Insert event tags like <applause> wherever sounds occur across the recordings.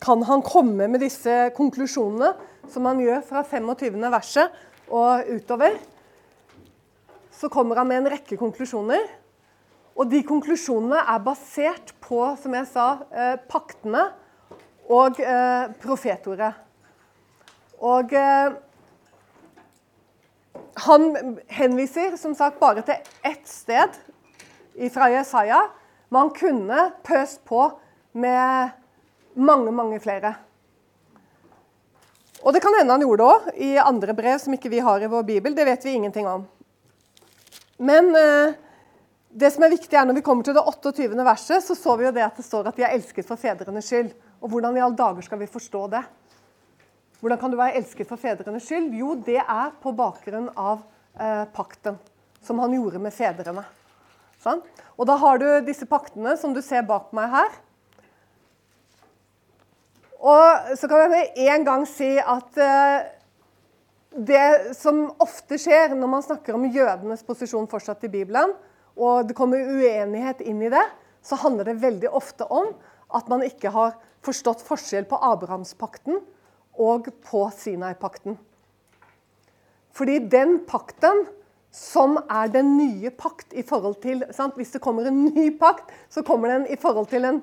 kan han komme med disse konklusjonene, som han gjør fra 25. verset og utover. Så kommer han med en rekke konklusjoner. Og de konklusjonene er basert på, som jeg sa, eh, paktene og eh, profetordet. Og eh, han henviser som sagt bare til ett sted fra Jesaja, men han kunne pøst på med mange, mange flere. Og det kan hende han gjorde det òg, i andre brev som ikke vi har i vår bibel. Det vet vi ingenting om. Men eh, det som er viktig er når vi kommer til det 28. verset, så så vi jo det at det står at de er elsket for fedrenes skyld. Og hvordan i alle dager skal vi forstå det? Hvordan kan du være elsket for fedrenes skyld? Jo, det er på bakgrunn av eh, pakten som han gjorde med fedrene. Sånn? Og da har du disse paktene som du ser bak meg her. Og så kan jeg med en gang si at eh, det som ofte skjer når man snakker om jødenes posisjon fortsatt i Bibelen, og det kommer uenighet inn i det, så handler det veldig ofte om at man ikke har forstått forskjell på Abrahamspakten og på Sinai-pakten. Fordi den pakten som er den nye pakt i forhold til sant? Hvis det kommer en ny pakt, så kommer den i forhold til en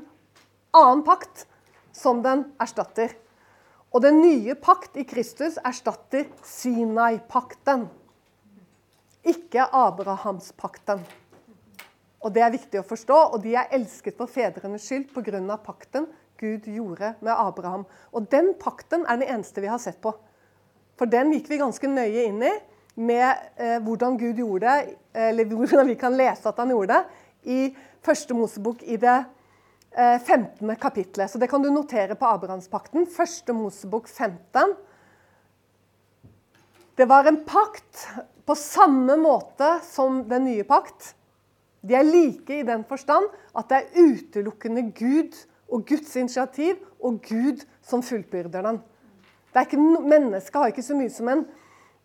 annen pakt som den erstatter. Og den nye pakt i Kristus erstatter Sinai-pakten. Ikke Abrahamspakten. Og Det er viktig å forstå. Og de er elsket for fedrenes skyld pga. pakten Gud gjorde med Abraham. Og den pakten er den eneste vi har sett på. For den gikk vi ganske nøye inn i med eh, hvordan Gud gjorde det, eller hvordan vi kan lese at han gjorde det, i første Mosebok i det 15. kapittelet. Så det kan du notere på Abrahamspakten. Første Mosebok 15. Det var en pakt på samme måte som den nye pakt. De er like i den forstand at det er utelukkende Gud og Guds initiativ og Gud som fullbyrder den. Mennesket har ikke så mye som en,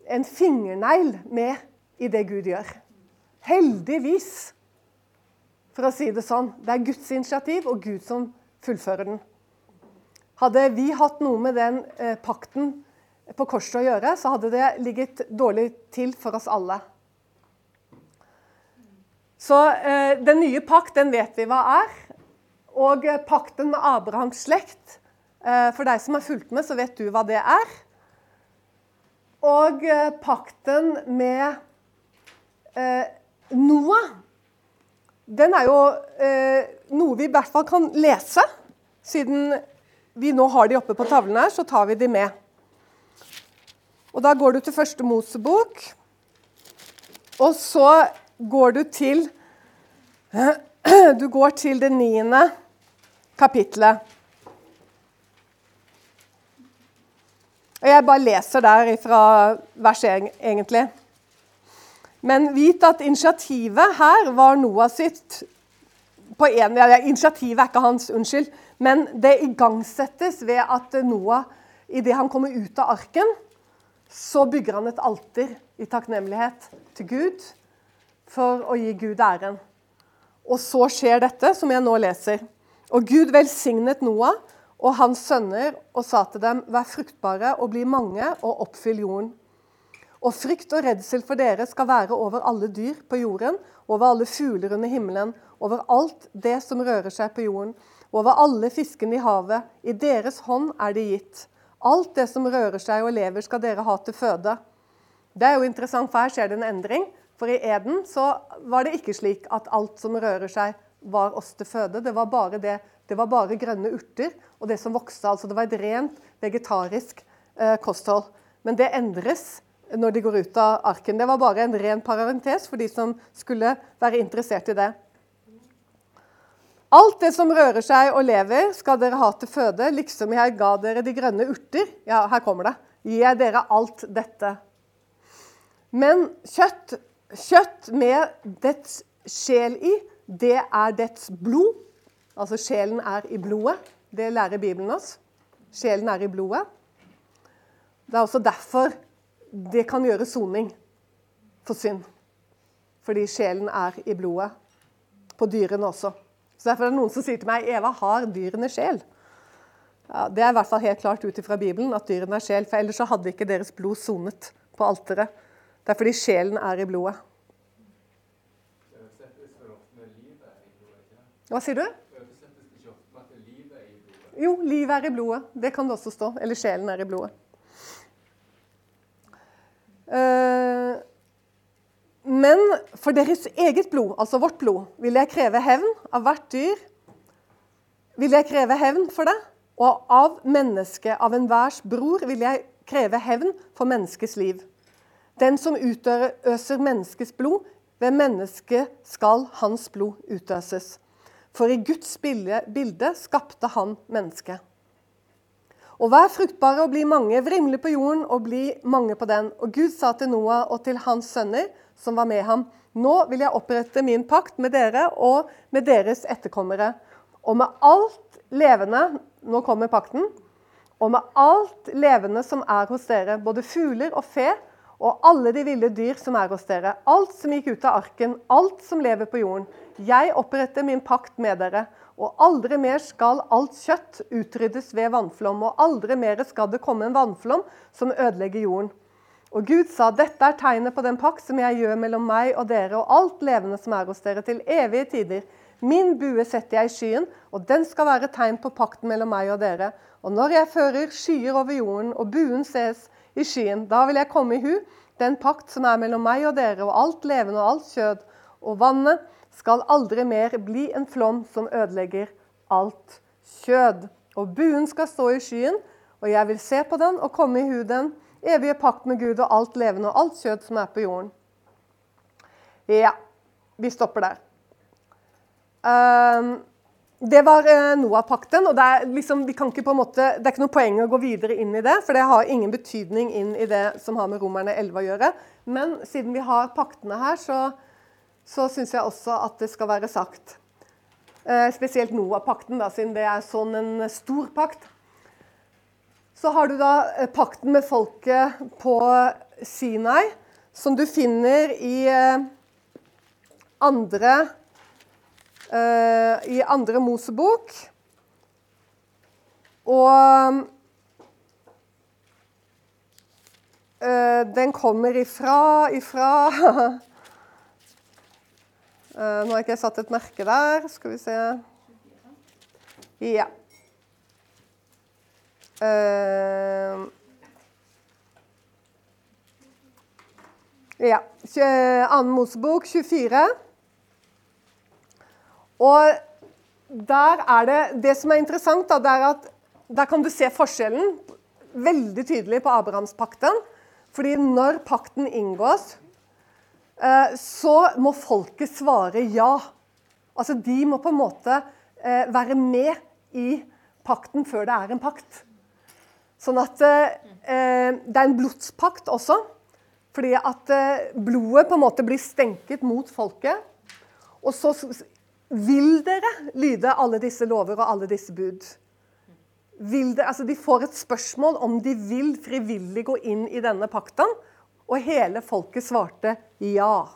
en fingernegl med i det Gud gjør. Heldigvis for å si det sånn. Det er Guds initiativ og Gud som fullfører den. Hadde vi hatt noe med den eh, pakten på korset å gjøre, så hadde det ligget dårlig til for oss alle. Så eh, den nye pakt, den vet vi hva er. Og eh, pakten med Abrahams slekt eh, For deg som har fulgt med, så vet du hva det er. Og eh, pakten med eh, Noah den er jo eh, noe vi i hvert fall kan lese. Siden vi nå har de oppe på tavlen her, så tar vi de med. Og Da går du til første Mosebok, og så går du til <clears throat> Du går til det niende kapitlet. Og Jeg bare leser der fra verset, egentlig. Men vit at initiativet her var Noah sitt på en, ja, Initiativet er ikke hans, unnskyld. Men det igangsettes ved at Noah, idet han kommer ut av arken, så bygger han et alter i takknemlighet til Gud for å gi Gud æren. Og så skjer dette, som jeg nå leser. Og Gud velsignet Noah og hans sønner og sa til dem, vær fruktbare og bli mange og oppfyll jorden. Og frykt og redsel for dere skal være over alle dyr på jorden, over alle fugler under himmelen, over alt det som rører seg på jorden, over alle fiskene i havet. I deres hånd er det gitt. Alt det som rører seg og lever, skal dere ha til føde. Det er jo interessant, for her skjer det en endring. For i Eden så var det ikke slik at alt som rører seg, var oss til føde. Det var bare, det, det var bare grønne urter og det som vokste. altså Det var et rent vegetarisk eh, kosthold. Men det endres når de går ut av arken. Det var bare en ren parentes for de som skulle være interessert i det. Alt det som rører seg og lever, skal dere ha til føde, liksom jeg ga dere de grønne urter. Ja, her kommer det. Gir jeg dere alt dette. Men kjøtt, kjøtt med dets sjel i, det er dets blod. Altså sjelen er i blodet. Det lærer Bibelen oss. Sjelen er i blodet. Det er også derfor det kan gjøre soning for synd. Fordi sjelen er i blodet. På dyrene også. Så Derfor er det noen som sier til meg Eva, har dyrene sjel? Ja, det er i hvert fall helt klart ut ifra Bibelen at dyrene er sjel, for ellers så hadde ikke deres blod sonet på alteret. Det er fordi sjelen er i blodet. Hva sier du? Jo, livet er i blodet. Det kan det også stå. Eller sjelen er i blodet. Eh, men for deres eget blod, altså vårt blod, vil jeg kreve hevn av hvert dyr. Vil jeg kreve hevn for det? Og av mennesket, av enhvers bror, vil jeg kreve hevn for menneskets liv. Den som utøser menneskets blod, ved mennesket skal hans blod utøses. For i Guds bilde skapte han mennesket. Og vær fruktbare og bli mange, vrimle på jorden og bli mange på den. Og Gud sa til Noah og til hans sønner, som var med ham, nå vil jeg opprette min pakt med dere og med deres etterkommere. Og med alt levende Nå kommer pakten. Og med alt levende som er hos dere, både fugler og fe, og alle de ville dyr som er hos dere, alt som gikk ut av arken, alt som lever på jorden. Jeg oppretter min pakt med dere, og aldri mer skal alt kjøtt utryddes ved vannflom, og aldri mer skal det komme en vannflom som ødelegger jorden. Og Gud sa, dette er tegnet på den pakt som jeg gjør mellom meg og dere og alt levende som er hos dere, til evige tider. Min bue setter jeg i skyen, og den skal være tegn på pakten mellom meg og dere. Og når jeg fører skyer over jorden, og buen ses i skyen, da vil jeg komme i hu den pakt som er mellom meg og dere, og alt levende og alt kjød, og vannet skal aldri mer bli en flom som ødelegger alt kjød. Og buen skal stå i skyen, og jeg vil se på den og komme i hu den evige pakt med Gud og alt levende og alt kjød som er på jorden. Ja, vi stopper der. Um, det var uh, Noah-pakten. og det er, liksom, måte, det er ikke noe poeng å gå videre inn i det, for det har ingen betydning inn i det som har med Romerne 11 å gjøre. Men siden vi har paktene her, så så syns jeg også at det skal være sagt. Eh, spesielt Noah-pakten, siden det er sånn en stor pakt. Så har du da eh, pakten med folket på Sinai, som du finner i eh, andre, i andre Mosebok. Og den kommer ifra, ifra <laughs> nå har ikke jeg satt et merke der. Skal vi se Ja. Uh, ja. Annen Mosebok 24. Og der er det Det som er interessant, da, det er at der kan du se forskjellen veldig tydelig på Abrahamspakten. Fordi når pakten inngås, Eh, så må folket svare ja. Altså, De må på en måte eh, være med i pakten før det er en pakt. Sånn at eh, det er en blodspakt også. Fordi at blodet på en måte blir stenket mot folket. Og så vil dere lyde alle disse lover og alle disse bud. Dere, altså de får et spørsmål om de vil frivillig gå inn i denne pakten. Og hele folket svarte ja.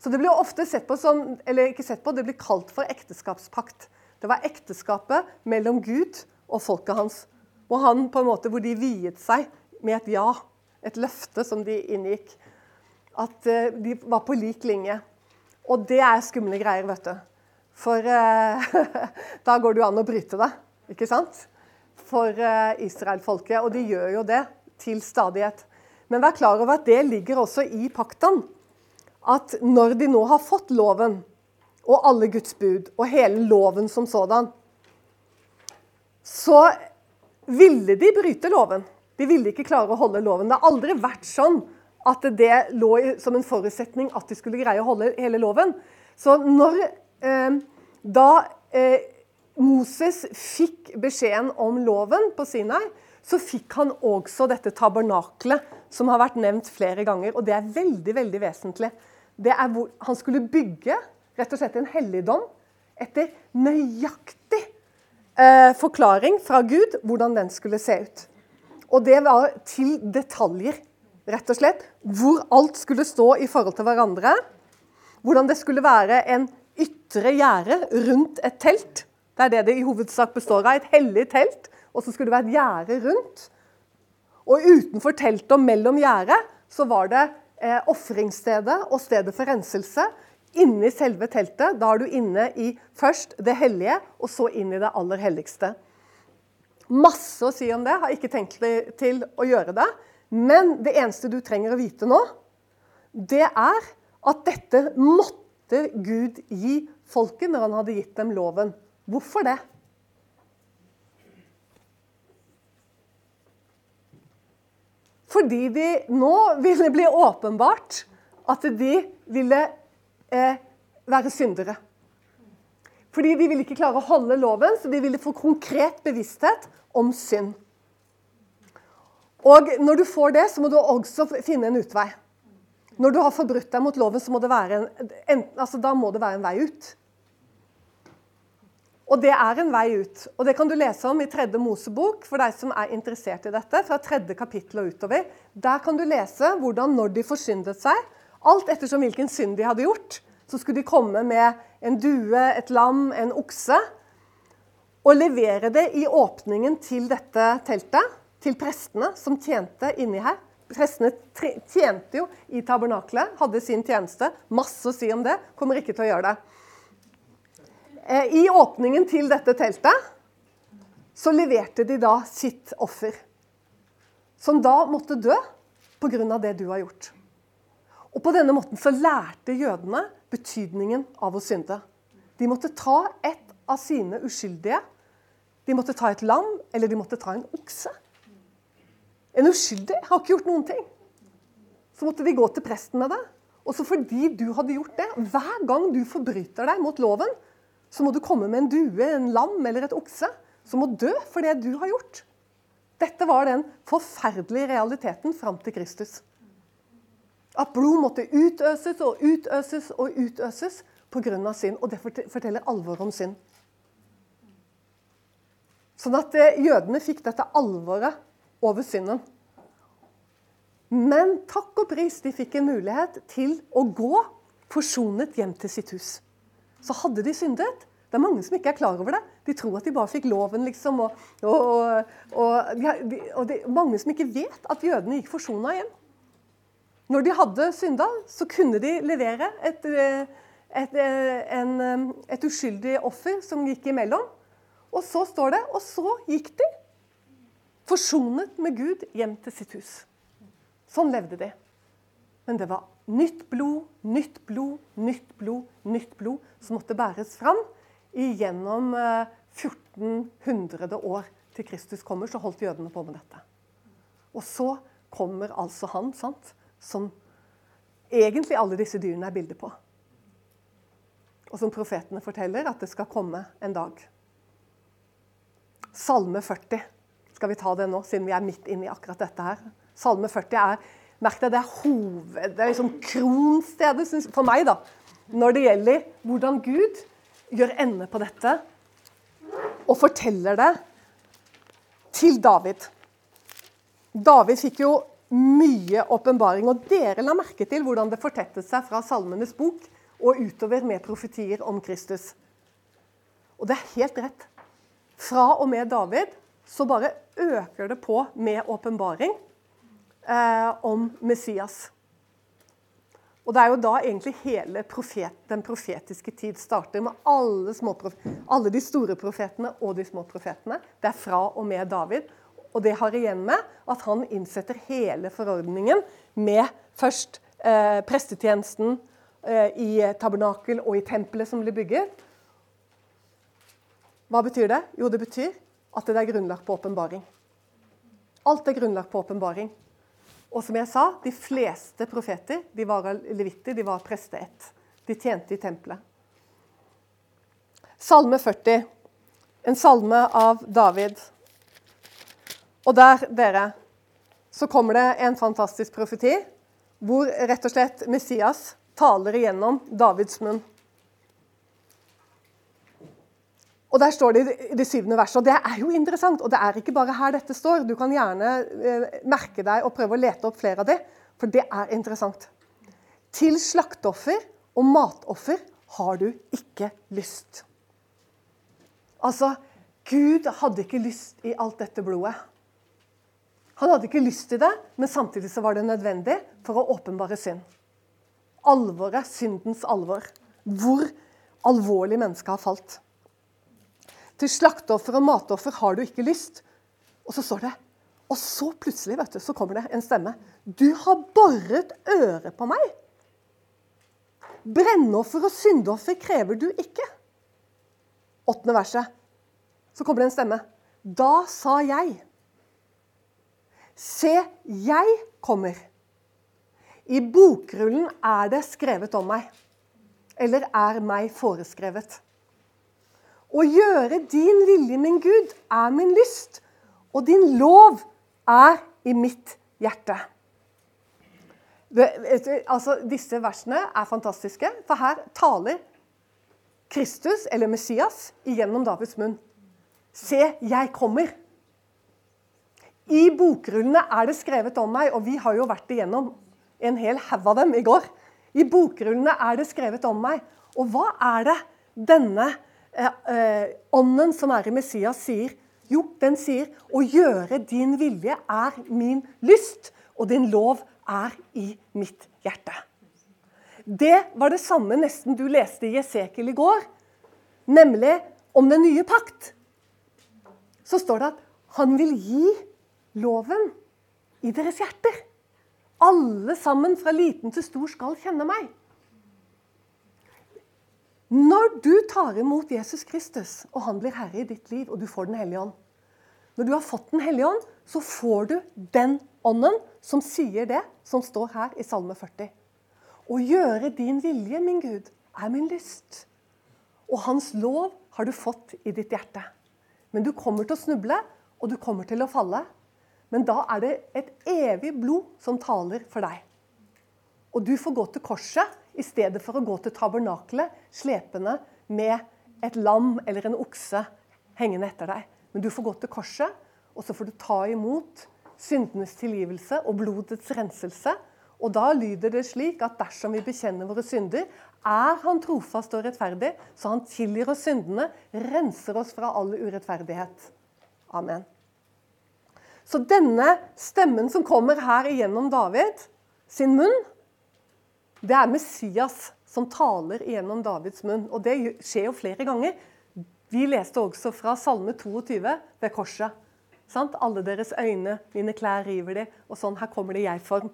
Så det blir ofte sett på som, eller ikke sett på, det blir kalt for ekteskapspakt. Det var ekteskapet mellom Gud og folket hans. Og han på en måte hvor de viet seg med et ja. Et løfte som de inngikk. At uh, de var på lik linje. Og det er skumle greier, vet du. For eh, <laughs> da går det jo an å bryte det, ikke sant? For uh, Israelfolket. Og de gjør jo det til stadighet. Men vær klar over at det ligger også i pakten. At når de nå har fått loven og alle Guds bud og hele loven som sådan, så ville de bryte loven. De ville ikke klare å holde loven. Det har aldri vært sånn at det lå som en forutsetning at de skulle greie å holde hele loven. Så når eh, da eh, Moses fikk beskjeden om loven på Sinai, så fikk han også dette tabernaklet, som har vært nevnt flere ganger. Og det er veldig veldig vesentlig. Det er hvor Han skulle bygge rett og slett en helligdom etter nøyaktig eh, forklaring fra Gud hvordan den skulle se ut. Og det var til detaljer, rett og slett. Hvor alt skulle stå i forhold til hverandre. Hvordan det skulle være en ytre gjerde rundt et telt. Det er det det i hovedsak består av. Et hellig telt og så skulle det være et gjerde rundt. Og utenfor teltet og mellom gjerdet så var det eh, ofringsstedet og stedet for renselse. Inni selve teltet da er du inne i først det hellige, og så inn i det aller helligste. Masse å si om det. Har ikke tenkt til å gjøre det. Men det eneste du trenger å vite nå, det er at dette måtte Gud gi folket når han hadde gitt dem loven. Hvorfor det? Fordi de nå ville bli åpenbart at de ville eh, være syndere. Fordi de ville ikke klare å holde loven, så de ville få konkret bevissthet om synd. Og når du får det, så må du også finne en utvei. Når du har forbrutt deg mot loven, så må det være en, altså, da må det være en vei ut. Og det er en vei ut. Og det kan du lese om i tredje Mosebok for deg som er interessert i dette. fra tredje kapittel og utover. Der kan du lese hvordan når de forsyndet seg, alt ettersom hvilken synd de hadde gjort, så skulle de komme med en due, et lam, en okse, og levere det i åpningen til dette teltet, til prestene som tjente inni her. Prestene tjente jo i tabernaklet, hadde sin tjeneste. Masse å si om det. Kommer ikke til å gjøre det. Eh, I åpningen til dette teltet så leverte de da sitt offer. Som da måtte dø pga. det du har gjort. Og På denne måten så lærte jødene betydningen av å synde. De måtte ta et av sine uskyldige. De måtte ta et lam, eller de måtte ta en okse. En uskyldig har ikke gjort noen ting. Så måtte de gå til presten med det. Og så fordi du hadde gjort det, hver gang du forbryter deg mot loven, så må du komme med en due, en lam eller et okse som må dø for det du har gjort. Dette var den forferdelige realiteten fram til Kristus. At blod måtte utøses og utøses og utøses pga. synd. Og det forteller alvoret om synd. Sånn at eh, jødene fikk dette alvoret over synden. Men takk og pris, de fikk en mulighet til å gå forsonet hjem til sitt hus så hadde de syndet. Det er mange som ikke er klar over det. De tror at de bare fikk loven, liksom. Og, og, og, de, og de, mange som ikke vet at jødene gikk forsona hjem. Når de hadde synda, så kunne de levere et, et, en, et uskyldig offer som gikk imellom. Og så står det Og så gikk de forsonet med Gud hjem til sitt hus. Sånn levde de. Men det var nytt blod, nytt blod, nytt blod, nytt blod som måtte bæres fram gjennom 1400 eh, år til Kristus kommer, så holdt jødene på med dette. Og så kommer altså han, sant, som egentlig alle disse dyrene er bilder på. Og som profetene forteller at det skal komme en dag. Salme 40. Skal vi ta det nå, siden vi er midt inne i akkurat dette her? Salme 40 er Merk deg, det er hoved, det er liksom kronstedet for meg da, når det gjelder hvordan Gud gjør ende på dette og forteller det til David. David fikk jo mye åpenbaring, og dere la merke til hvordan det fortettet seg fra Salmenes bok og utover med profetier om Kristus. Og det er helt rett. Fra og med David så bare øker det på med åpenbaring eh, om Messias. Og Det er jo da egentlig hele profet, den profetiske tid starter, med alle, alle, de store profetene og de små profetene. Det er fra og med David. Og det har igjen med at han innsetter hele forordningen med først eh, prestetjenesten eh, i tabernakel og i tempelet som blir bygget. Hva betyr det? Jo, det betyr at det er grunnlag på åpenbaring. Alt er grunnlag på åpenbaring. Og som jeg sa, de fleste profeter de var levitter, de var presteett. De tjente i tempelet. Salme 40, en salme av David. Og der, dere, så kommer det en fantastisk profeti hvor rett og slett Messias taler igjennom Davids munn. Og Der står det i det syvende verset, og det er jo interessant. Og det er ikke bare her dette står. Du kan gjerne eh, merke deg og prøve å lete opp flere av det, for det er interessant. Til slakteoffer og matoffer har du ikke lyst. Altså, Gud hadde ikke lyst i alt dette blodet. Han hadde ikke lyst til det, men samtidig så var det nødvendig for å åpenbare synd. Alvoret, syndens alvor. Hvor alvorlig mennesket har falt. Til slakteoffer og matoffer har du ikke lyst. Og så står det Og så plutselig vet du, så kommer det en stemme. Du har boret øret på meg. Brennoffer og syndoffer krever du ikke. Åttende verset. Så kommer det en stemme. Da sa jeg. Se, jeg kommer. I bokrullen er det skrevet om meg. Eller er meg foreskrevet. Å gjøre din vilje, min Gud, er min lyst, og din lov er i mitt hjerte. Altså, disse versene er fantastiske, for her taler Kristus, eller Messias, igjennom Davids munn. Se, jeg kommer. I bokrullene er det skrevet om meg, og vi har jo vært igjennom en hel haug av dem i går. I bokrullene er det skrevet om meg. Og hva er det denne ånden som er i Messias, sier? Jo, den sier 'Å gjøre din vilje er min lyst, og din lov er i mitt hjerte'. Det var det samme nesten du leste i Jesekel i går, nemlig om den nye pakt. Så står det at han vil gi loven i deres hjerter. Alle sammen, fra liten til stor, skal kjenne meg. Når du tar imot Jesus Kristus, og han blir herre i ditt liv, og du får Den hellige ånd Når du har fått Den hellige ånd, så får du den ånden som sier det som står her i Salme 40. Å gjøre din vilje, min Gud, er min lyst. Og hans lov har du fått i ditt hjerte. Men du kommer til å snuble, og du kommer til å falle. Men da er det et evig blod som taler for deg. Og du får gå til korset i stedet for å gå til tabernakelet slepende med et lam eller en okse hengende etter deg. Men du får gå til korset, og så får du ta imot syndenes tilgivelse og blodets renselse. Og da lyder det slik at dersom vi bekjenner våre synder, er han trofast og rettferdig, så han tilgir oss syndene, renser oss fra all urettferdighet. Amen. Så denne stemmen som kommer her igjennom David sin munn, det er Messias som taler gjennom Davids munn. Og det skjer jo flere ganger. Vi leste også fra Salme 22 ved korset. Sant? Alle deres øyne, mine klær river de, og sånn. Her kommer det jeg-form.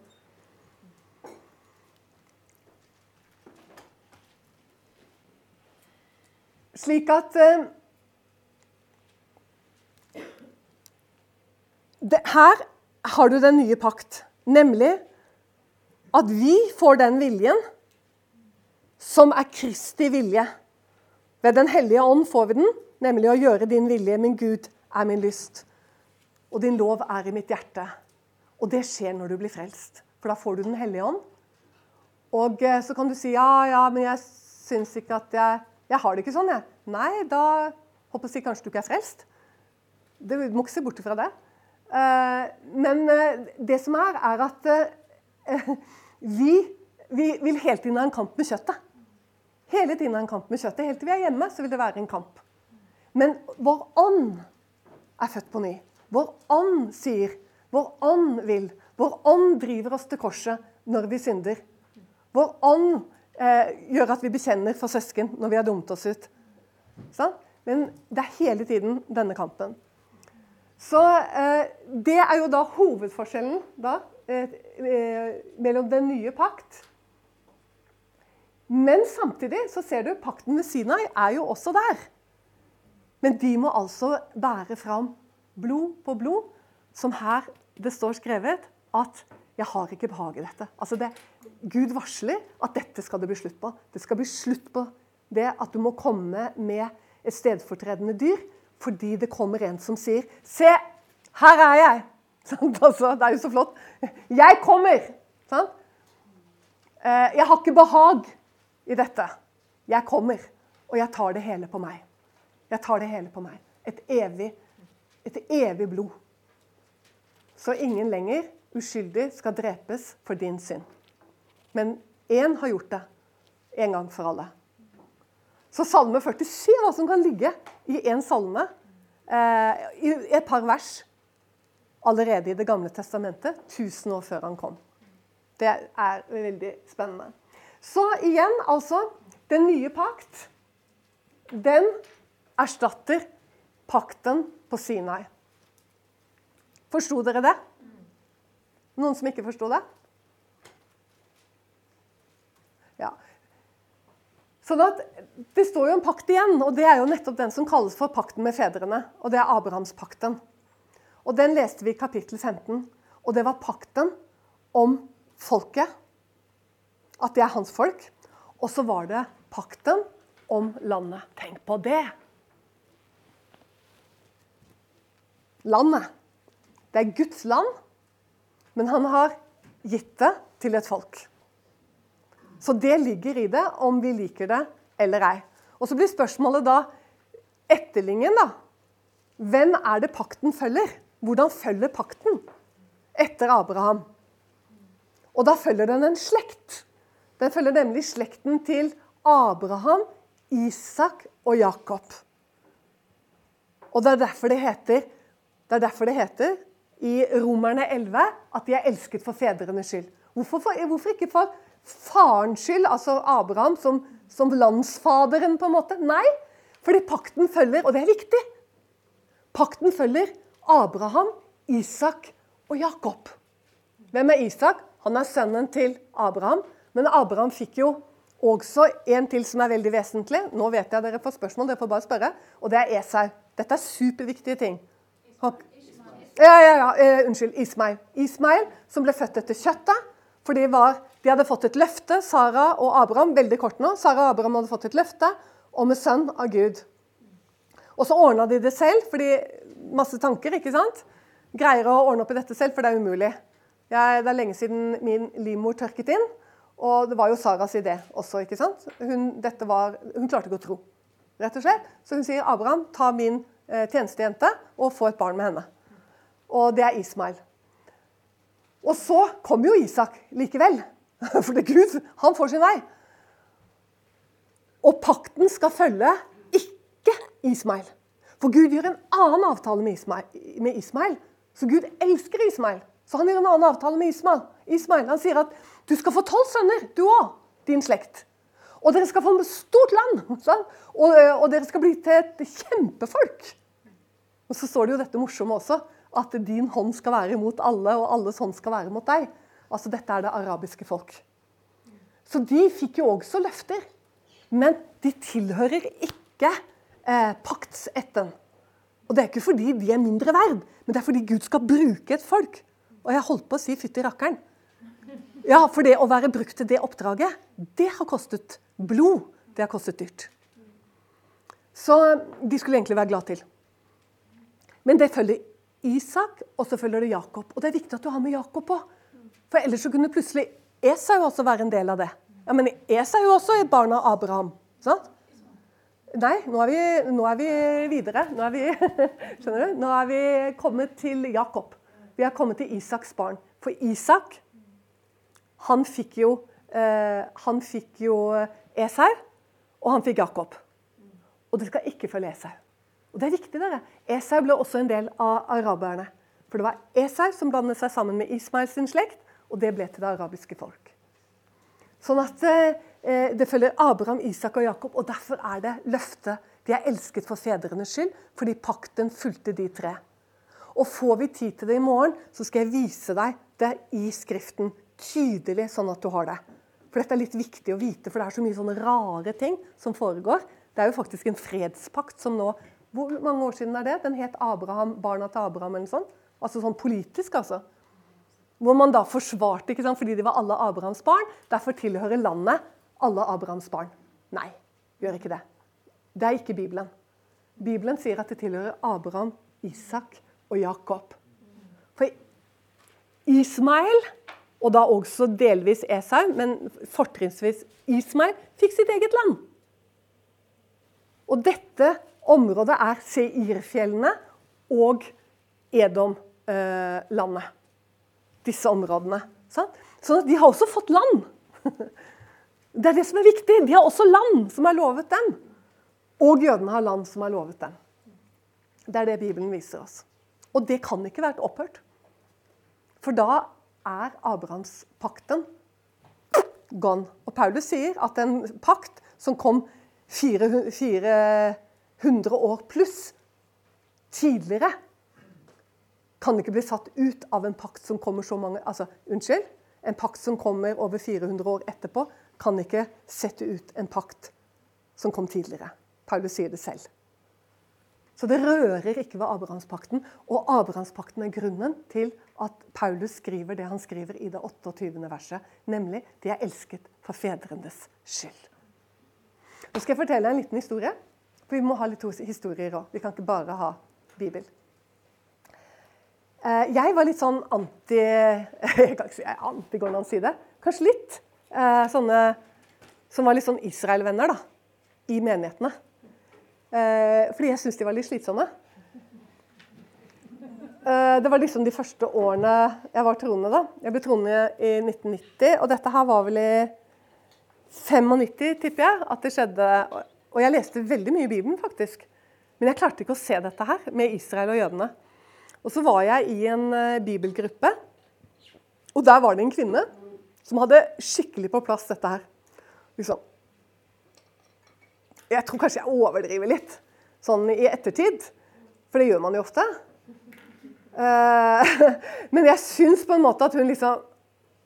Slik at eh, det, Her har du den nye pakt, nemlig at vi får den viljen som er Kristi vilje. Ved Den hellige ånd får vi den, nemlig å gjøre din vilje. Min Gud er min lyst, og din lov er i mitt hjerte. Og det skjer når du blir frelst, for da får du Den hellige ånd. Og eh, så kan du si ja, ja, men jeg syns ikke at jeg Jeg har det ikke sånn, jeg. Nei, da håper jeg kanskje du ikke er frelst. Du må ikke se bort fra det. Eh, men eh, det som er, er at <laughs> vi, vi vil hele tiden ha en kamp med kjøttet. Hele tiden ha en kamp med kjøttet. Helt til vi er hjemme, så vil det være en kamp. Men vår ånd er født på ny. Vår ånd sier, vår ånd vil. Vår ånd driver oss til korset når vi synder. Vår ånd eh, gjør at vi bekjenner for søsken når vi har dumt oss ut. Så? Men det er hele tiden denne kampen. Så eh, Det er jo da hovedforskjellen da, mellom den nye pakt Men samtidig så ser du pakten med Sinai er jo også der. Men de må altså bære fram blod på blod, som her det står skrevet at 'jeg har ikke behag i dette'. Altså det, Gud varsler at dette skal det bli slutt på. Det skal bli slutt på det at du må komme med et stedfortredende dyr fordi det kommer en som sier 'Se, her er jeg!' <laughs> Altså, det er jo så flott. 'Jeg kommer!' Sant? Jeg har ikke behag i dette. Jeg kommer, og jeg tar det hele på meg. Jeg tar det hele på meg. Et evig, et evig blod. Så ingen lenger uskyldig skal drepes for din synd. Men én har gjort det en gang for alle. Så Salme 47 hva som kan ligge i én salme, eh, i et par vers allerede i Det gamle testamentet, 1000 år før han kom. Det er veldig spennende. Så igjen, altså Den nye pakt, den erstatter pakten på Sinai. Forsto dere det? Noen som ikke forsto det? Ja. Sånn at Det står jo en pakt igjen, og det er jo nettopp den som kalles for pakten med fedrene. Og det er Abrahamspakten. Og Den leste vi i kapittel 15. Og det var pakten om folket. At det er hans folk. Og så var det pakten om landet. Tenk på det! Landet. Det er Guds land, men han har gitt det til et folk. Så det ligger i det, om vi liker det eller ei. Og så blir spørsmålet da etterlingen, da. Hvem er det pakten følger? Hvordan følger pakten etter Abraham? Og da følger den en slekt. Den følger nemlig slekten til Abraham, Isak og Jakob. Og det er derfor det heter, det derfor det heter i Romerne 11 at de er elsket for fedrenes skyld. Hvorfor, for, hvorfor ikke for farens skyld, altså Abraham som, som, landsfaderen, på en måte? Nei, fordi pakten følger, og det er viktig Pakten følger Abraham, Isak og Jakob. Hvem er Isak? Han er sønnen til Abraham. Men Abraham fikk jo også en til som er veldig vesentlig. Nå vet jeg dere får spørsmål, dere får bare spørre. Og det er Esau. Dette er superviktige ting. Ja, ja, ja, uh, unnskyld. Ismail. Ismail, som ble født etter kjøttet. For de, var, de hadde fått et løfte, Sara og Abraham, veldig kort nå. Sara og Abraham hadde fått et løfte om en sønn av Gud. Og så ordna de det selv, fordi masse tanker, ikke sant? Greier å ordne opp i dette selv, for det er umulig. Jeg, det er lenge siden min livmor tørket inn. Og det var jo Saras idé også. ikke sant? Hun, var, hun, klarte ikke å tro, rett og slett. Så hun sier Abraham, ta min eh, tjenestejente og få et barn med henne. Og det er Ismail. Og så kommer jo Isak likevel. For det er Gud, han får sin vei. Og pakten skal følge Ismail. For Gud gjør en annen avtale med Ismail. Med Ismail. Så Gud elsker Ismail. Så han gjør en annen avtale med Ismail. Ismail han sier at du skal få tolv sønner, du òg, din slekt. Og dere skal få stort land. <laughs> Og, og, dere skal bli til et kjempefolk. Og så står det jo dette morsomme også, at din hånd skal være mot alle, og alles hånd skal være mot deg. Altså Dette er det arabiske folk. Så de fikk jo også løfter. Men de tilhører ikke eh, paktsetten. Og det er ikke fordi de er mindre verd, men det er fordi Gud skal bruke et folk. Og jeg holdt på å si 'fytti rakkeren'. Ja, for det å være brukt til det oppdraget, det har kostet blod. Det har kostet dyrt. Så de skulle egentlig være glad til. Men det følger Isak, og så følger det Jakob. Og det er viktig at du har med Jakob på. For ellers så kunne plutselig Esau også være en del av det. Ja, Men Esau er jo også et barn av Abraham. sant? Nei, nå er, vi, nå er vi videre. Nå er vi, <laughs> skjønner du? Nå er vi kommet til Jakob. Vi har kommet til Isaks barn. For Isak han fikk jo, eh, han fikk jo Esau, og han fikk Jakob. Og det skal ikke følge Esau. Og det er riktig, dere. Esau ble også en del av araberne. For det var Esau som blandet seg sammen med Ismail sin slekt, og det ble til det arabiske folk. Sånn at eh, det følger Abraham, Isak og Jakob, og derfor er det løftet. De er elsket for fedrenes skyld, fordi pakten fulgte de tre. Og får vi tid til det i morgen, så skal jeg vise deg det i Skriften tydelig, sånn at du har det. For dette er litt viktig å vite, for det er så mye sånne rare ting som foregår. Det er jo faktisk en fredspakt som nå Hvor mange år siden er det? Den het Abraham, Barna til Abraham eller noe sånt. Altså sånn politisk, altså. Hvor man da forsvarte, ikke sant? fordi de var alle Abrahams barn. Derfor tilhører landet alle Abrahams barn. Nei, gjør ikke det. Det er ikke Bibelen. Bibelen sier at det tilhører Abraham, Isak og Jakob. For Ismael, og da også delvis Esau, men fortrinnsvis Ismael, fikk sitt eget land. Og dette området er Seirfjellene og Edom-landet. Eh, Disse områdene. Sånn at de har også fått land. <laughs> Det er det som er viktig. De har også land som er lovet dem. Og jødene har land som er lovet dem. Det er det Bibelen viser oss. Og det kan ikke være opphørt. For da er Abrahamspakten gone. Og Paulus sier at en pakt som kom 400 år pluss tidligere, kan ikke bli satt ut av en pakt som kommer så mange Altså, unnskyld. En pakt som kommer over 400 år etterpå, kan ikke sette ut en pakt som kom tidligere. Paulus sier det selv. Så det rører ikke ved Abrahamspakten. Og Abrahamspakten er grunnen til at Paulus skriver det han skriver i det 28. verset, nemlig 'De er elsket for fedrenes skyld'. Nå skal jeg fortelle en liten historie. For vi må ha litt historier òg. Vi kan ikke bare ha Bibel. Eh, jeg var litt sånn anti <laughs> Jeg kan ikke si anti, går det an å si det? Kanskje litt. Eh, sånne som var litt sånn Israel-venner da, i menighetene. Eh, fordi jeg syntes de var litt slitsomme. Eh, det var liksom de første årene jeg var troende. da. Jeg ble troende i 1990, og dette her var vel i 95, tipper jeg, at det skjedde. Og jeg leste veldig mye i Bibelen, faktisk. Men jeg klarte ikke å se dette her med Israel og jødene. Og så var jeg i en uh, bibelgruppe, og der var det en kvinne som hadde skikkelig på plass dette her. Liksom. Jeg tror kanskje jeg overdriver litt sånn i ettertid, for det gjør man jo ofte. Eh, <laughs> men jeg syns på en måte at hun liksom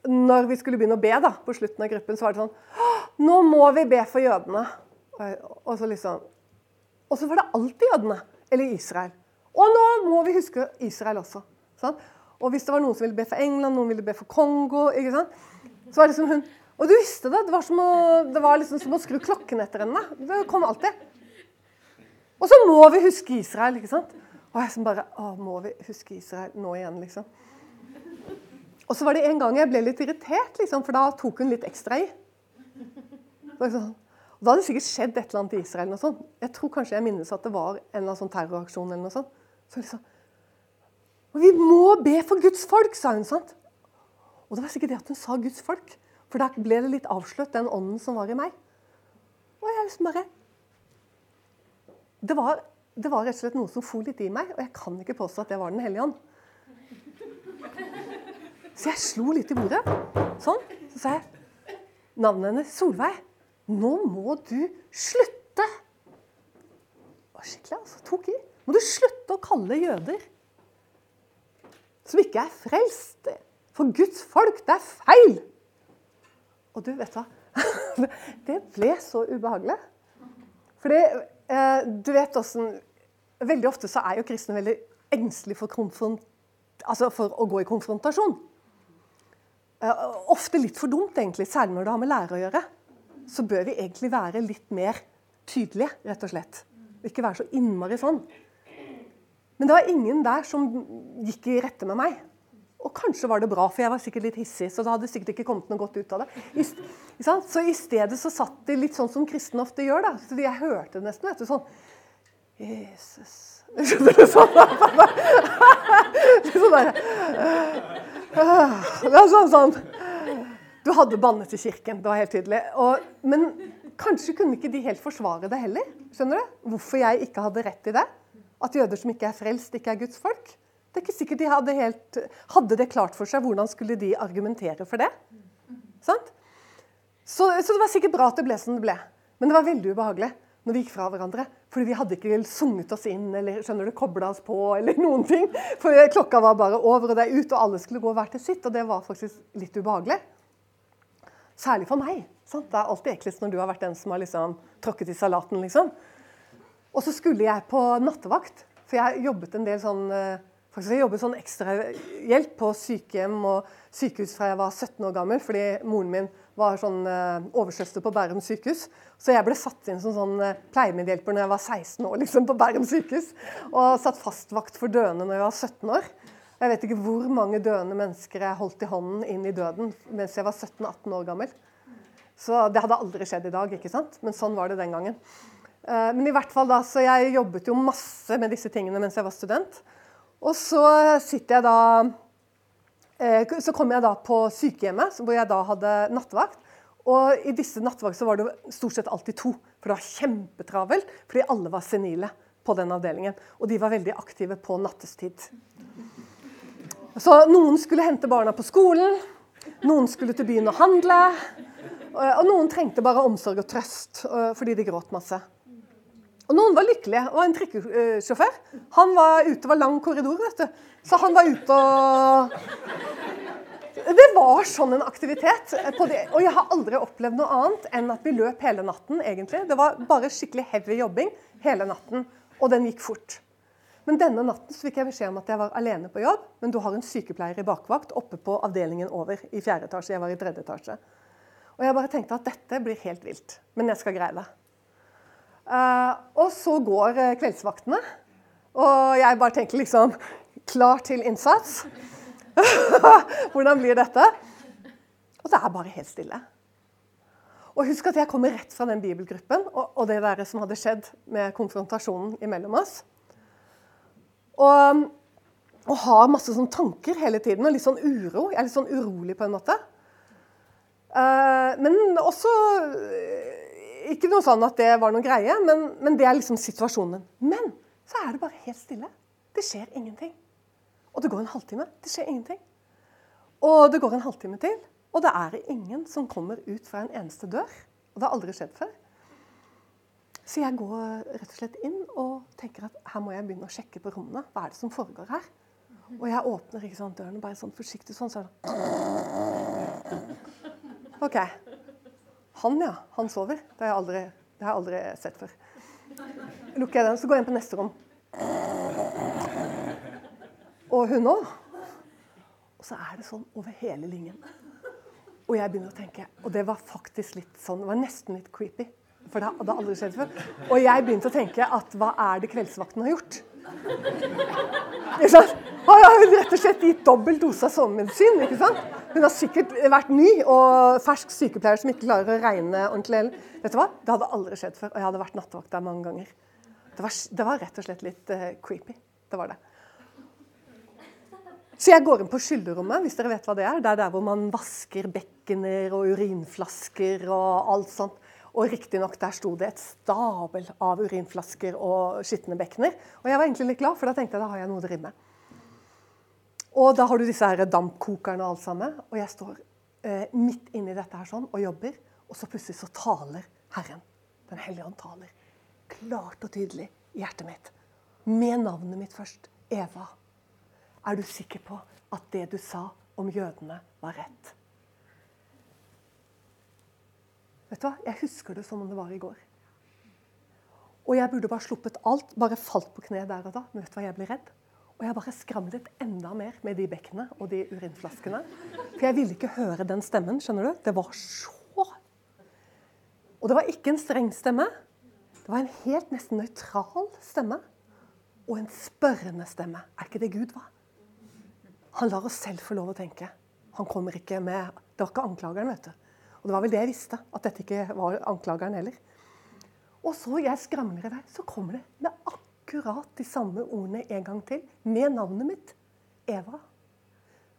Når vi skulle begynne å be da, på slutten av gruppen, så var det sånn Nå må vi be for jødene. Og så liksom Og så var det alltid jødene. Eller Israel. Og nå må vi huske Israel også. Sånn? Og hvis det var noen som ville be for England, noen ville be for Kongo ikke sant? Så var det liksom hun Og du visste det. Det var, som å, det var liksom som å skru klokken etter henne. Det kom alltid. Og så må vi huske Israel. ikke sant? Og jeg som bare Å, må vi huske Israel nå igjen, liksom? Og så var det en gang jeg ble litt irritert, liksom, for da tok hun litt ekstra i. Og da hadde det sikkert skjedd et eller annet i Israel. Noe sånt. Jeg tror kanskje jeg minnes at det var en eller annen sånn terroraksjon. eller noe sånt. Så liksom, vi må be for Guds folk, sa hun. sant? Og det var sikkert det at hun sa Guds folk. For da ble det litt avslørt, den ånden som var i meg. Og jeg liksom bare Det var det var rett og slett noe som for litt i meg, og jeg kan ikke påstå at det var Den hellige ånd. Så jeg slo litt i bordet. Sånn. Så sa jeg navnet hennes Solveig. Nå må du slutte! Det var skikkelig, altså. Tok i. Må du slutte å kalle jøder som ikke er frelst, for Guds folk. Det er feil! Og du, vet hva? <laughs> Det ble så ubehagelig. Fordi eh, du vet åssen veldig ofte så er jo kristne veldig engstelige for, altså for å gå i konfrontasjon. Eh, ofte litt for dumt, egentlig, særlig når det har med lærere å gjøre. Så bør vi egentlig være litt mer tydelige, rett og slett. Ikke være så innmari sånn. Men det var ingen der som gikk i rette med meg. Og kanskje var det bra, for jeg var sikkert litt hissig. Så det hadde sikkert ikke kommet noe godt ut av det. I, så i stedet så satt de litt sånn som kristne ofte gjør. da. Så jeg hørte nesten. vet du, sånn Jesus <laughs> Skjønner du sånn? <laughs> sånn der. Det er sånn, sånn Du hadde bannet i kirken, det var helt tydelig. Og, men kanskje kunne ikke de helt forsvare det heller. Skjønner du? Hvorfor jeg ikke hadde rett i det. At jøder som ikke er frelst, ikke er Guds folk. Det er ikke sikkert de hadde, helt, hadde det klart for seg. Hvordan skulle de argumentere for det? Sant? Så, så det var sikkert bra at det ble som det ble. Men det var veldig ubehagelig når vi gikk fra hverandre. Fordi vi hadde ikke sunget oss inn eller skjønner du, kobla oss på. eller noen ting. For klokka var bare over, og det er ut, og alle skulle gå hver til sitt. Og det var faktisk litt ubehagelig. Særlig for meg. Sant? Det er alltid eklest når du har vært den som har liksom, tråkket i salaten. liksom. Og så skulle jeg på nattevakt, for jeg jobbet en del sånn eh, faktisk jeg jobbet sånn ekstrahjelp på sykehjem og sykehus fra jeg var 17 år gammel, fordi moren min var sånn uh, oversøster på Bærum sykehus. Så jeg ble satt inn som sånn uh, pleiemedhjelper når jeg var 16 år liksom, på Bærum sykehus. Og satt fastvakt for døende når jeg var 17 år. Jeg vet ikke hvor mange døende mennesker jeg holdt i hånden inn i døden mens jeg var 17-18 år gammel. Så det hadde aldri skjedd i dag, ikke sant? men sånn var det den gangen. Uh, men i hvert fall da, så jeg jobbet jo masse med disse tingene mens jeg var student. Og så sitter jeg da Eh, så kom jeg da på sykehjemmet, hvor jeg da hadde nattevakt. Og i disse nattevakt var det stort sett alltid to, for det var kjempetravelt fordi alle var senile. på den avdelingen. Og de var veldig aktive på nattestid. Så noen skulle hente barna på skolen, noen skulle til byen og handle. Og noen trengte bare omsorg og trøst fordi de gråt masse. Og noen var lykkelige. Det var en trikkesjåfør. Han var ute, det var lang korridor, vet du. Så han var ute og Det var sånn en aktivitet. Og jeg har aldri opplevd noe annet enn at vi løp hele natten, egentlig. Det var bare skikkelig heavy jobbing hele natten. Og den gikk fort. Men denne natten så fikk jeg beskjed om at jeg var alene på jobb, men du har en sykepleier i bakvakt oppe på avdelingen over i fjerde etasje. Jeg var i tredje etasje. Og jeg bare tenkte at dette blir helt vilt, men jeg skal greie det. Uh, og så går uh, kveldsvaktene, og jeg bare tenker liksom Klar til innsats. <laughs> Hvordan blir dette? Og det er bare helt stille. Og husk at jeg kommer rett fra den bibelgruppen og, og det der som hadde skjedd med konfrontasjonen imellom oss. Og, og har masse sånn tanker hele tiden og litt sånn uro. Jeg er litt sånn urolig på en måte. Uh, men også Ikke noe sånn at det var noe greie, men, men, det er liksom situasjonen. Men så er det bare helt stille. Det skjer ingenting. Og det går en halvtime. Det skjer ingenting. Og det går en halvtime til, og det er ingen som kommer ut fra en eneste dør. Og det har aldri skjedd før. Så jeg går rett og slett inn og tenker at her må jeg begynne å sjekke på rommene. Hva er det som foregår her? Og jeg åpner ikke sånn døren bare sånn forsiktig sånn. Så OK. Han, ja. Han sover. Det har jeg aldri, har jeg aldri sett før. Lukker jeg den, så går jeg inn på neste rom. Og hun òg. Og så er det sånn over hele linjen. Og jeg begynner å tenke, og det var faktisk litt sånn, det var nesten litt creepy. For det hadde aldri skjedd før. Og jeg begynte å tenke at hva er det kveldsvakten har gjort? Ikke sant? Har rett og slett gitt dobbel dose av sovemedisin. ikke sant? Hun har sikkert vært ny og fersk sykepleier som ikke klarer å regne ordentlig. Vet du hva? Det hadde aldri skjedd før. Og jeg hadde vært nattevakt der mange ganger. Det var, det var rett og slett litt uh, creepy. Det var det. Så jeg går inn på skylderommet, hvis dere vet hva det er. Det er der hvor man vasker bekkener og urinflasker og alt sånt. Og riktignok der sto det et stabel av urinflasker og skitne bekkener. Og jeg var egentlig litt glad, for da tenkte jeg da har jeg noe å drive med. Og da har du disse her dampkokerne og alt sammen. Og jeg står eh, midt inni dette her sånn og jobber, og så plutselig så taler Herren. Den hellige ånd taler klart og tydelig i hjertet mitt. Med navnet mitt først. Eva. Er du sikker på at det du sa om jødene, var rett? Vet du hva? Jeg husker det som om det var i går. Og jeg burde bare sluppet alt, bare falt på kne der og da. Men vet du hva, jeg ble redd. Og jeg bare skramlet enda mer med de bekkene og de urinflaskene. For jeg ville ikke høre den stemmen. skjønner du? Det var så Og det var ikke en streng stemme. Det var en helt nesten nøytral stemme. Og en spørrende stemme. Er ikke det Gud, hva? Han lar oss selv få lov å tenke. Han kommer ikke med Det var ikke anklageren, vet du. Og det var vel det jeg visste, at dette ikke var anklageren heller. Og så jeg skramler i vei, så kommer det med akkurat de samme ordene en gang til, med navnet mitt. Eva,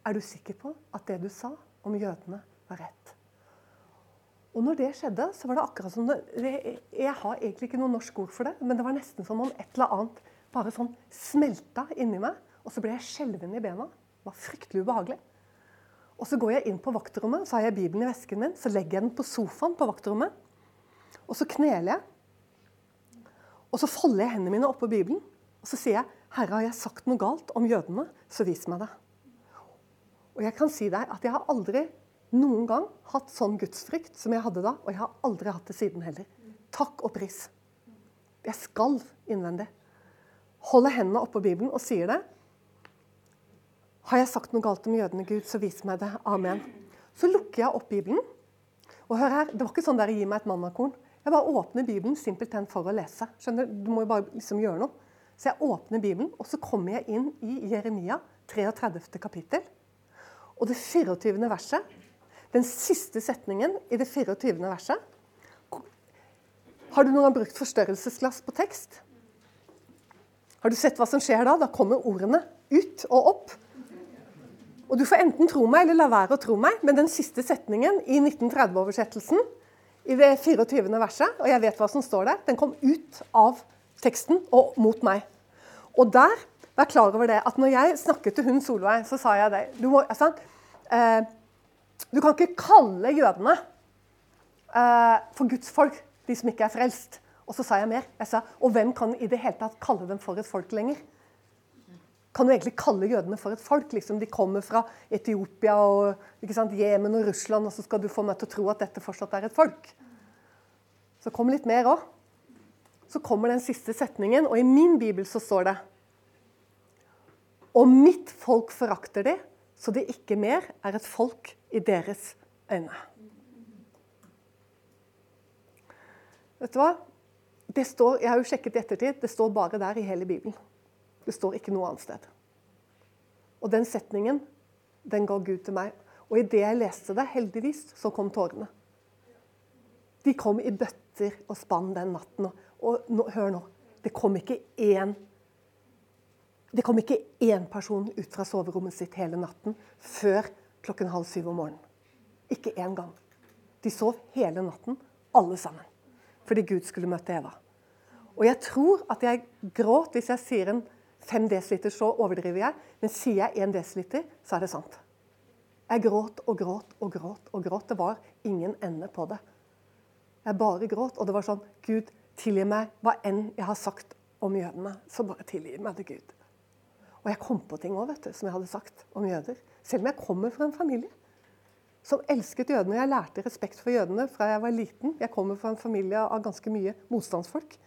er du sikker på at det du sa om jødene, var rett? Og når det skjedde, så var det akkurat som det, Jeg har egentlig ikke noe norsk ord for det, men det var nesten som om et eller annet bare sånn smelta inni meg. Og så ble jeg skjelven i bena. Det var fryktelig ubehagelig. Og Så går jeg inn på vaktrommet, så har jeg Bibelen i vesken min. Så legger jeg den på sofaen på vaktrommet. Og så kneler jeg. Og så folder jeg hendene mine oppå Bibelen. Og så sier jeg, 'Herre, har jeg sagt noe galt om jødene, så vis meg det.' Og jeg kan si deg at jeg har aldri noen gang hatt sånn gudsfrykt som jeg hadde da. Og jeg har aldri hatt det siden heller. Takk og pris. Jeg skalv innvendig. Holder hendene oppå Bibelen og sier det. Har jeg sagt noe galt om jødene, Gud, så vis meg det. Amen. Så lukker jeg opp Bibelen. Og hør her, Det var ikke sånn der gi meg et mannakorn. Jeg bare åpner Bibelen simpelthen for å lese. Skjønner Du må jo bare liksom gjøre noe. Så jeg åpner Bibelen, og så kommer jeg inn i Jeremia 33. kapittel. Og det 24. verset, den siste setningen i det 24. verset Har du noen gang brukt forstørrelsesglass på tekst? Har du sett hva som skjer da? Da kommer ordene ut og opp. Og Du får enten tro meg eller la være å tro meg, men den siste setningen i 1930-oversettelsen, i det 24. verset, og jeg vet hva som står der, den kom ut av teksten og mot meg. Og der, vær klar over det, at når jeg snakket til hun Solveig, så sa jeg det. Du, må, altså, eh, du kan ikke kalle jødene eh, for Guds folk, de som ikke er frelst. Og så sa jeg mer. Jeg sa, og hvem kan i det hele tatt kalle dem for et folk lenger? Kan du egentlig kalle jødene for et folk? Liksom de kommer fra Etiopia og Jemen og Russland, og så skal du få meg til å tro at dette fortsatt er et folk? Så kom litt mer òg så kommer den siste setningen, og i min bibel så står det Og mitt folk forakter de, så det ikke mer er et folk i deres øyne. Vet du hva? Det står, jeg har jo sjekket i ettertid, det står bare der i hele Bibelen. Det står ikke noe annet sted. Og den setningen, den ga Gud til meg. Og idet jeg leste det, heldigvis, så kom tårene. De kom i bøtter og spann den natten. Og nå, hør nå. Det kom ikke én det kom ikke én person ut fra soverommet sitt hele natten før klokken halv syv om morgenen. Ikke én gang. De sov hele natten, alle sammen. Fordi Gud skulle møte Eva. Og jeg tror at jeg gråt hvis jeg sier en fem desiliter, så overdriver jeg. Men sier jeg én desiliter, så er det sant. Jeg gråt og gråt og gråt og gråt. Det var ingen ende på det. Jeg bare gråt, og det var sånn Gud, Tilgi meg hva enn jeg har sagt om jødene. Så bare tilgi meg det, Gud. Og jeg kom på ting òg, som jeg hadde sagt om jøder. Selv om jeg kommer fra en familie som elsket jødene. Jeg lærte respekt for jødene fra jeg var liten. Jeg kommer fra en familie av ganske mye motstandsfolk.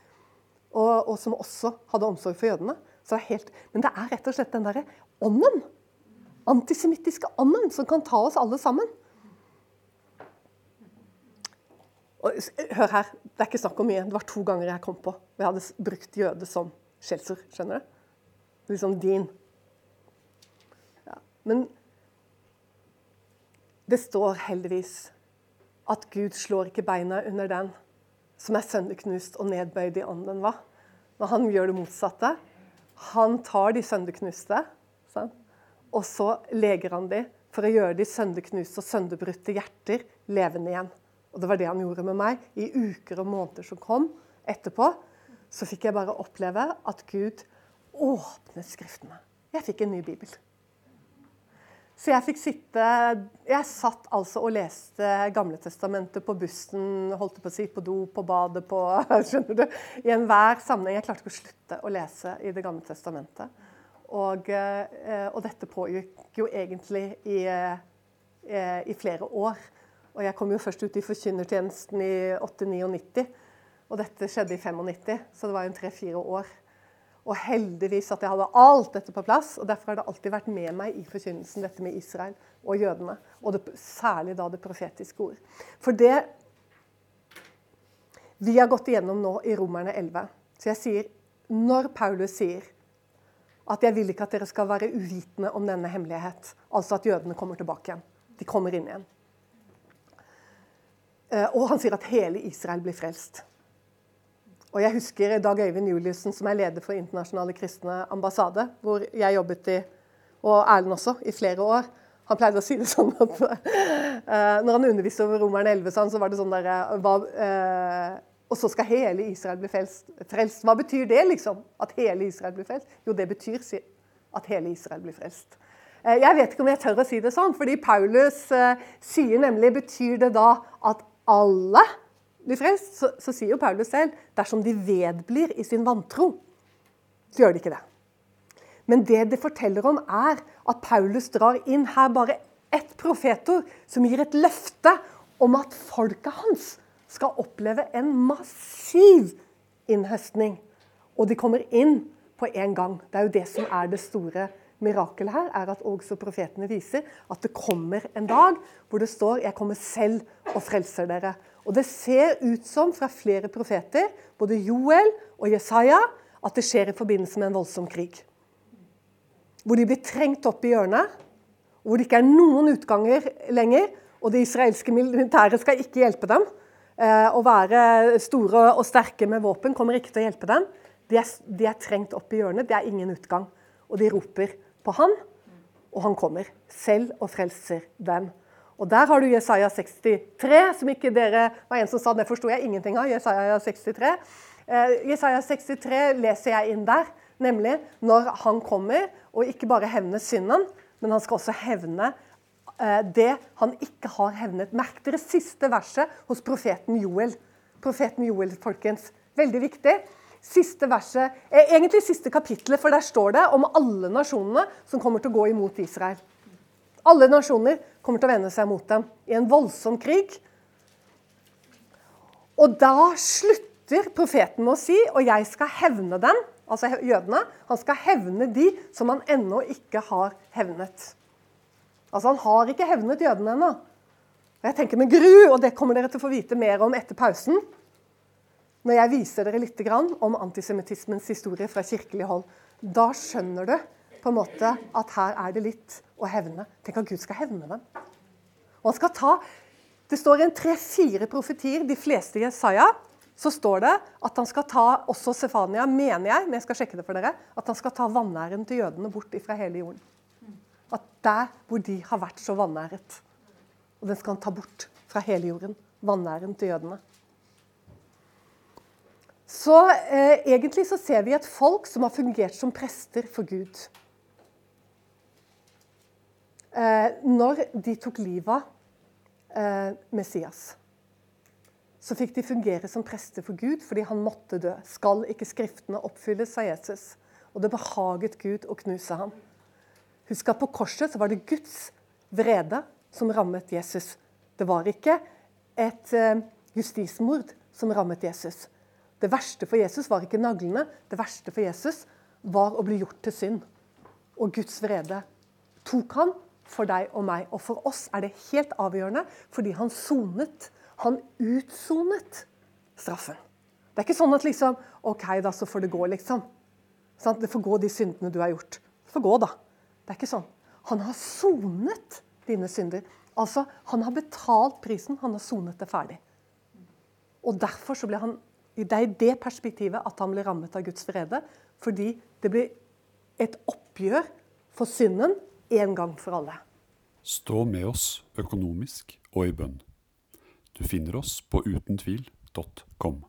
Og, og som også hadde omsorg for jødene. Det helt, men det er rett og slett den derre ånden. Antisemittiske ånden som kan ta oss alle sammen. Og, hør her, det er ikke snakk om mye. Det var to ganger jeg kom på. Jeg hadde brukt jøde som skjellsord. Skjønner du? Liksom din. Ja. Men det står heldigvis at Gud slår ikke beina under den som er sønderknust og nedbøyd i ånden. hva? Når han gjør det motsatte. Han tar de sønderknuste, sant? og så leger han de for å gjøre de sønderknuste og sønderbrutte hjerter levende igjen. Og det var det han gjorde med meg. I uker og måneder som kom etterpå, så fikk jeg bare oppleve at Gud åpnet Skriftene. Jeg fikk en ny bibel. Så jeg fikk sitte Jeg satt altså og leste Gamletestamentet på bussen, holdt på å si, på do, på badet, på <laughs> Skjønner du? I enhver sammenheng. Jeg klarte ikke å slutte å lese i Det gamle testamentet. Og, eh, og dette pågikk jo egentlig i, eh, i flere år. Og jeg kom jo først ut i forkynnertjenesten i 8-99. Og dette skjedde i 95, så det var jo tre-fire år. Og heldigvis at jeg hadde alt dette på plass. og Derfor har det alltid vært med meg i forkynnelsen, dette med Israel og jødene. Og det, særlig da det profetiske ord. For det vi har gått igjennom nå i Romerne 11 Så jeg sier, når Paulus sier at 'jeg vil ikke at dere skal være uvitende om denne hemmelighet', altså at jødene kommer tilbake igjen. De kommer inn igjen. Eh, og han sier at hele Israel blir frelst. Og jeg husker Dag Øyvind Juliussen, som er leder for Internasjonale kristne ambassade, hvor jeg jobbet i, og Erlend også, i flere år. Han pleide å si det sånn at uh, når han underviste over Romerne 11, så var det sånn derre uh, uh, Og så skal hele Israel bli frelst. Hva betyr det, liksom? At hele Israel blir frelst? Jo, det betyr at hele Israel blir frelst. Jeg vet ikke om jeg tør å si det sånn, fordi Paulus sier nemlig Betyr det da at alle blir frelst, så, så sier jo Paulus selv dersom de vedblir i sin vantro, så gjør de ikke det. Men det det forteller om, er at Paulus drar inn her bare ett profetord som gir et løfte om at folket hans skal oppleve en massiv innhøstning. Og de kommer inn på en gang. Det er jo det som er det store mirakelet her, er at også profetene viser at det kommer en dag hvor det står 'Jeg kommer selv og frelser dere'. Og Det ser ut som fra flere profeter, både Joel og Jesaja, at det skjer i forbindelse med en voldsom krig. Hvor de blir trengt opp i hjørnet, hvor det ikke er noen utganger lenger. Og det israelske militæret skal ikke hjelpe dem. Eh, å være store og sterke med våpen kommer ikke til å hjelpe dem. De er, de er trengt opp i hjørnet. Det er ingen utgang. Og de roper på han, og han kommer selv og frelser dem. Og Der har du Jesaja 63, som ikke dere var en som sa det forsto jeg ingenting av. Jesaja 63. Eh, Jesaja 63 leser jeg inn der, nemlig når han kommer og ikke bare hevner synden, men han skal også hevne eh, det han ikke har hevnet. Merk dere siste verset hos profeten Joel. Profeten Joel, folkens. Veldig viktig. Siste verset, eh, Egentlig siste kapittelet, for der står det om alle nasjonene som kommer til å gå imot Israel. Alle nasjoner kommer til å vende seg mot dem i en voldsom krig. Og da slutter profeten med å si 'og jeg skal hevne dem', altså jødene. Han skal hevne de som han ennå ikke har hevnet. Altså Han har ikke hevnet jødene ennå. Og jeg tenker med gru, og det kommer dere til å få vite mer om etter pausen, når jeg viser dere litt om antisemittismens historie fra kirkelig hold. Da skjønner du på en måte at her er det litt å hevne. Tenk at Gud skal hevne dem. Og han skal ta det står en tre-fire profetier, de fleste i Jesaja. Så står det at han skal ta også Sefania, mener jeg, men jeg skal sjekke det for dere, at han skal ta vanæren til jødene bort fra hele jorden. At der hvor de har vært så vanæret. Og den skal han ta bort fra hele jorden. Vanæren til jødene. Så eh, egentlig så ser vi et folk som har fungert som prester for Gud. Eh, når de tok livet av eh, Messias. Så fikk de fungere som prester for Gud fordi han måtte dø. Skal ikke Skriftene oppfylles, sa Jesus. Og det behaget Gud å knuse ham. Husk at på korset så var det Guds vrede som rammet Jesus. Det var ikke et eh, justismord som rammet Jesus. Det verste for Jesus var ikke naglene. Det verste for Jesus var å bli gjort til synd. Og Guds vrede tok han for deg og meg. Og for oss er det helt avgjørende fordi han sonet. Han utsonet straffen. Det er ikke sånn at liksom OK, da, så får det gå, liksom. Sånn, det får gå, de syndene du har gjort. Det får gå, da. Det er ikke sånn. Han har sonet dine synder. Altså, Han har betalt prisen. Han har sonet det ferdig. Og derfor så ble han Det er i det perspektivet at han ble rammet av Guds vrede. Fordi det blir et oppgjør for synden en gang for alle. Stå med oss økonomisk og i bønn. Du finner oss på utentvil.com.